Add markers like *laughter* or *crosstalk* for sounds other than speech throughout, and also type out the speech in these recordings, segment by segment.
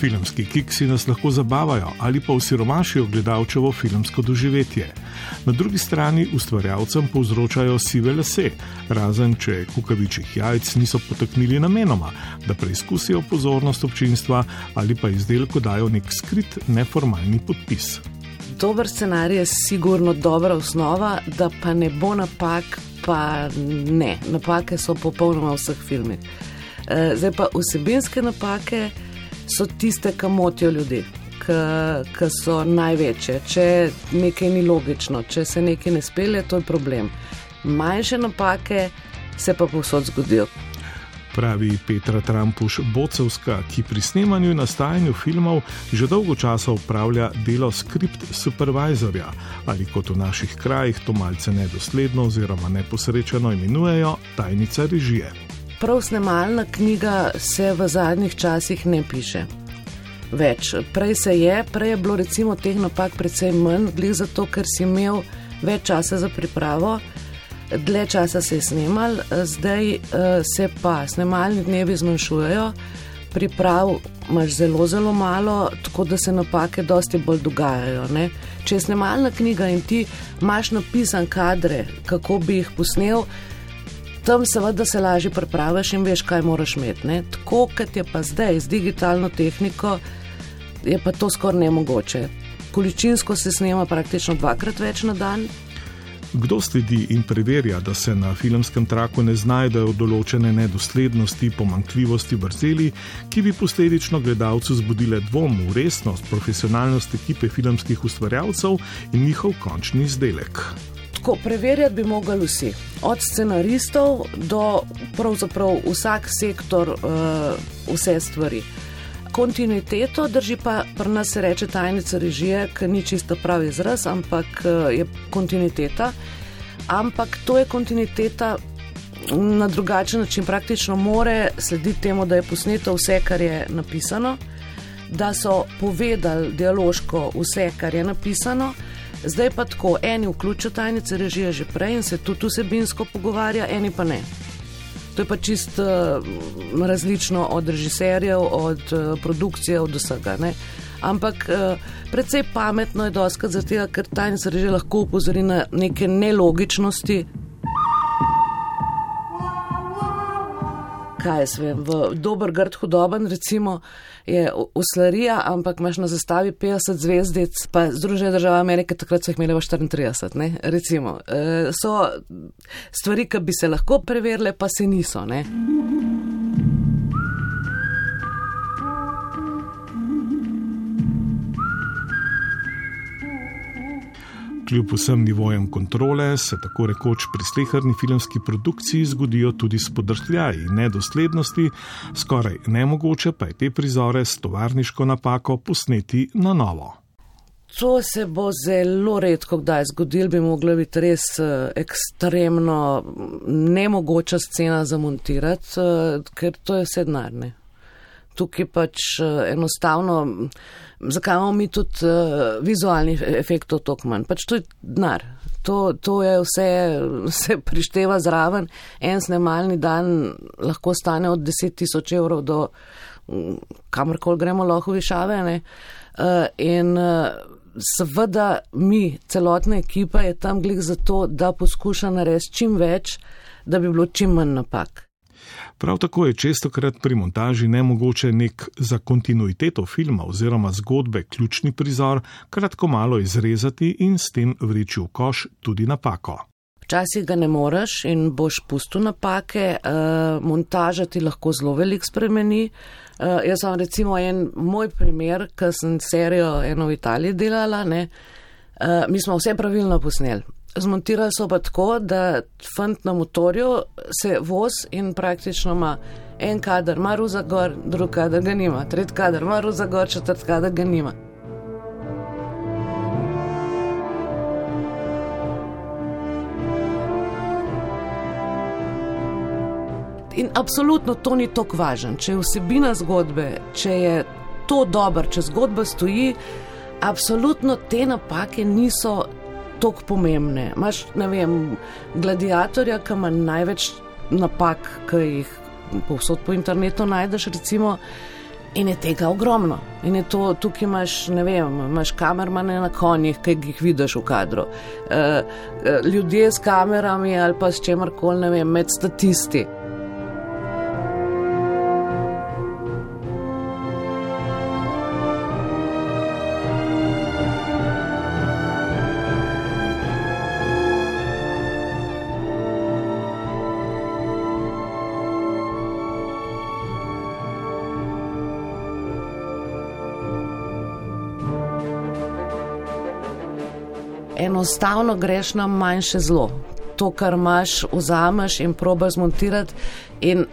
Filmski kiksi nas lahko zabavajo ali pa osiromašijo gledalčevo filmsko doživetje. Na drugi strani ustvarjalcem povzročajo sive lase, razen če kukavičjih jajc niso poteknili namenoma, da preizkusijo pozornost občinstva ali pa izdelku dajo nek skrit neformalni podpis. Dober scenarij je sigurno dobra osnova, da pa ne bo napak, pa ne. Napake so popolnoma v vseh filmih. Eh, zdaj pa vsebinske napake so tiste, ki motijo ljudi, ki so največje. Če nekaj ni logično, če se nekaj ne spelje, to je problem. Manjše napake se pa povsod zgodijo. Pravi Petra Trampuš Bocevska, ki pri snemanju in nastajanju filmov že dolgo časa upravlja delo skript supervizorja ali kot v naših krajih to malce nedosledno oziroma neposrečeno imenujejo tajnica režije prav snemalna knjiga se v zadnjih časih ne piše. Več. Prej se je, prej je bilo recimo teh napak precej manj, glede zato, ker si imel več časa za pripravo, dlje časa se je snimal, zdaj uh, se pa snemalni dnevi zmanjšujejo, priprav imaš zelo, zelo malo, tako da se napake dosti bolj dogajajo. Ne? Če je snemalna knjiga in ti imaš napisan kadre, kako bi jih posnel, tam seveda se lažje pripraviš in veš, kaj moraš imeti. Ne? Tako kot je pa zdaj z digitalno tehniko, je pa to skoraj nemogoče. Količinsko se snema praktično dvakrat več na dan. Kdo sledi in preverja, da se na filmskem traku ne znajdejo določene nedoslednosti, pomankljivosti, vrzeli, ki bi posledično gledalcu zbudile dvom v resnost, profesionalnost ekipe filmskih ustvarjalcev in njihov končni izdelek? Tako preverjati bi mogli vsi, od scenaristov do pravzaprav vsak sektor, uh, vse stvari. Kontinuiteto drži pa pri nas se reče tajnica režije, ki ni čisto pravi izraz, ampak uh, je kontinuiteta. Ampak to je kontinuiteta na drugačen način, praktično more slediti temu, da je posneto vse, kar je napisano, da so povedali dialoško vse, kar je napisano. Zdaj pa tako, eni vključijo tajnice režije že prej in se tudi vsebinsko pogovarja, eni pa ne. To je pa čist uh, različno od režiserjev, od uh, produkcije, od vsega. Ne? Ampak uh, predvsej pametno je doskrat zato, ker tajnica režije lahko upozori na neke nelogičnosti, kaj jaz vem, v dober, grd, hudoben, recimo je uslarija, ampak imaš na zastavi 50 zvezdic, pa Združene države Amerike takrat so jih imeli v 34, ne? recimo. E, so stvari, ki bi se lahko preverile, pa se niso. Ne? Kljub vsem nivojem kontrole se tako rekoč pri slehrni filmski produkciji zgodijo tudi spodrsljaji in nedoslednosti, skoraj nemogoče pa je te prizore s tovarniško napako posneti na novo. To se bo zelo redko kdaj zgodilo, bi mogla biti res eh, ekstremno nemogoča scena zamontirati, eh, ker to je vse denarne. Tukaj pač eh, enostavno zakaj imamo mi tudi uh, vizualnih efektov toliko manj. Pač to je denar. To, to je vse, se prišteva zraven. En snemalni dan lahko stane od 10 tisoč evrov do mm, kamorkoli gremo lahko višave. Uh, in uh, seveda mi, celotna ekipa je tam glik zato, da poskuša narediti čim več, da bi bilo čim manj napak. Prav tako je čestokrat pri montaži nemogoče nek za kontinuiteto filma oziroma zgodbe ključni prizor kratko malo izrezati in s tem vreči v koš tudi napako. Včasih ga ne moreš in boš pustil napake, uh, montaža ti lahko zelo velik spremeni. Uh, jaz sem recimo en moj primer, ker sem serijo eno v Italiji delala, ne, uh, mi smo vse pravilno posneli. Zmontirali so pa tako, da fant na motorju se voz in praktično ima en kader, ima ruza gor, drug kader ga nima, tretji kader, ima ruza gor, četrt kader ga nima. In absolutno to ni tako važno. Če je vsebina zgodbe, če je to dobro, če zgodba stoji, absolutno te napake niso tako pomembne. Imáš, ne vem, gladiatorja, ki ima največ napak, ki jih povsod po internetu najdeš, recimo, In je tega ogromno. In je to, tukaj imaš, ne vem, imaš kamermane na konjih, ki jih vidiš v kadru. Uh, ljudje s kamerami ali pa s čemarkoli, ne vem, med statisti. Enostavno greš na manjše zlo. To, kar imaš, vzameš in probiš zmontirati. In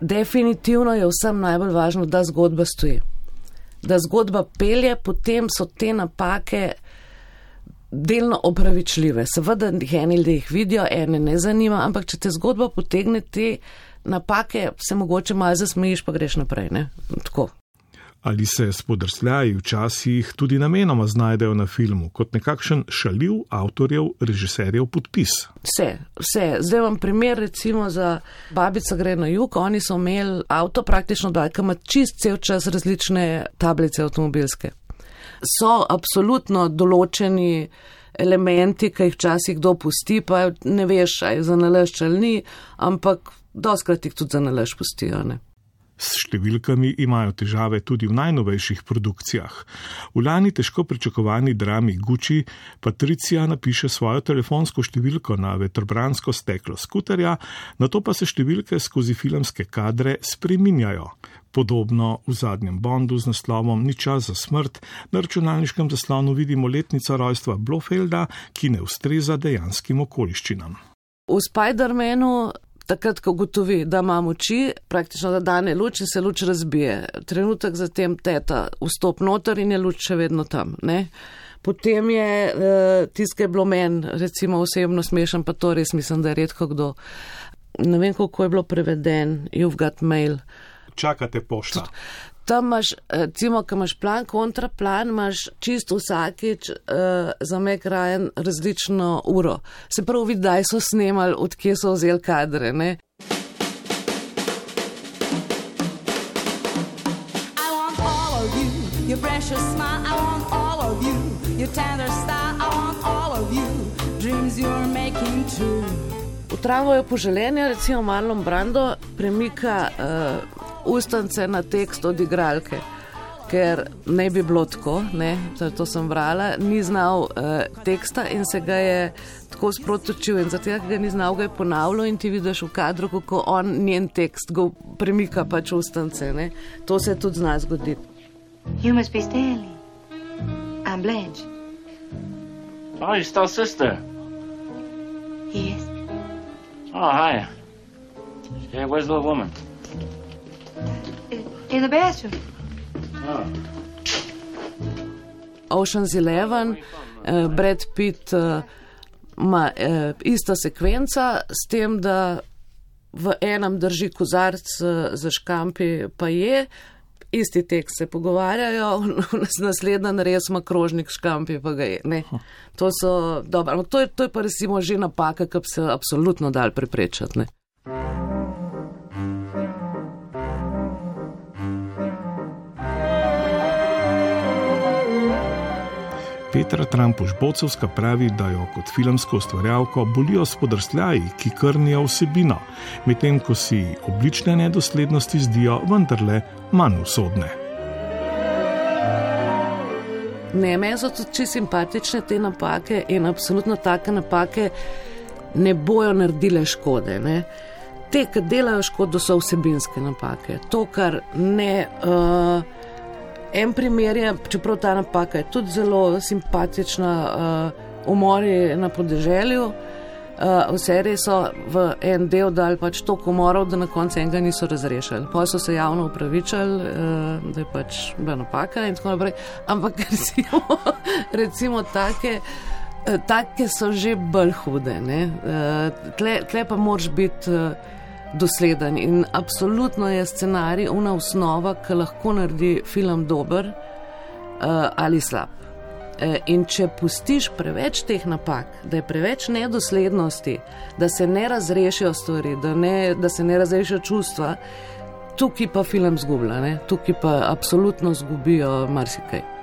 definitivno je vsem najbolj važno, da zgodba stoji. Da zgodba pelje, potem so te napake delno opravičljive. Seveda, eni ljudje jih vidijo, ene ne zanima, ampak če te zgodba potegne te napake, se mogoče malo zasmejiš, pa greš naprej. Ne? Tako ali se spodrsljaji včasih tudi namenoma znajdejo na filmu kot nekakšen šaljiv avtorjev, režiserjev podpis. Vse, vse. Zdaj vam primer recimo za babica gre na jug, oni so imeli avto praktično dal, ki ima čist cel čas različne tablice avtomobilske. So absolutno določeni elementi, ki jih včasih kdo pusti, pa ne veš, aj za nalašč ali ni, ampak doskrat jih tudi za nalašč pustijo. Ne? S številkami imajo težave tudi v najnovejših produkcijah. V lani težko pričakovani drami Gucci Patricija napiše svojo telefonsko številko na vetrobransko steklo skuterja, na to pa se številke skozi filmske kadre spreminjajo. Podobno v zadnjem Bondu z naslovom Ni čas za smrt na računalniškem zaslonu vidimo letnico rojstva Blofelda, ki ne ustreza dejanskim okoliščinam. V Spider-Manu takrat, ko gotovi, da ima moči, praktično da dane luč in se luč razbije. Trenutek zatem teta vstop noter in je luč še vedno tam. Ne? Potem je uh, tiskaj bilo men, recimo osebno smešen, pa to res mislim, da je redko kdo. Ne vem, kako je bilo preveden, you've got mail. Čakate pošto tam imaš, eh, recimo, ko imaš plan, kontraplan, imaš čisto vsakič uh, za me krajen različno uro. Se pravi, vidi, da so snemali, odkje so vzeli kadre. Ne? Your precious smile, I want all of you. Your tender style, I want all of you. Dreams you're making true. V travo je poželenje, recimo Marlon Brando, premika uh, ustance na tekst od igralke. Ker ne bi bilo tako, ne, to sem brala, ni znal uh, teksta in se ga je tako sprotočil. In zato, ker ga ni znal, ga je ponavljal in ti vidiš v kadru, kako on njen tekst go premika pač ustance. Ne. To se tudi zna zgoditi. You must be Stanley. I'm Blanche. Oh, you're still sister. Yes. Oh, hi. Yeah, where's the woman? Bathroom. Oh. Ocean's Eleven, uh, Brad Pitt ima uh, ista sekvenca, s tem, da v enem drži kozarc uh, za škampi, pa je. Isti tekst se pogovarjajo, *laughs* naslednji res ima krožnik škampi, pa ga je. Ne. To, so, dobro, to, je, to je pa resimo že napaka, ki bi se absolutno dal preprečati. Petra Trampuš-Bocovska pravi, da jo kot filmsko ustvarjalko bolijo spodrsljaji, ki krnijo vsebino, medtem ko si oblične nedoslednosti zdijo vendarle manj usodne. Ne, meni so tudi čisto simpatične te napake in absolutno take napake ne bojo naredile škode. Ne. Te, ki delajo škodo, so vsebinske napake. To, kar ne. Uh, En primer je, čeprav ta napaka je tudi zelo simpatična, uh, umori na podeželju. Uh, v seriji so v en del dali pač toliko umorov, da na koncu enega niso razrešili. Pa so se javno upravičili, uh, da je pač bila napaka in tako naprej. Ampak *laughs* recimo, recimo take, take so že bolj hude. Uh, tle, tle pa moraš biti. Dosleden in absolutno je scenarij una osnova, ki lahko naredi film dober uh, ali slab. Uh, in če pustiš preveč teh napak, da je preveč nedoslednosti, da se ne razrešijo stvari, da, ne, da se ne razrešijo čustva, tukaj pa film zgublja, tukaj pa absolutno zgubijo marsikaj.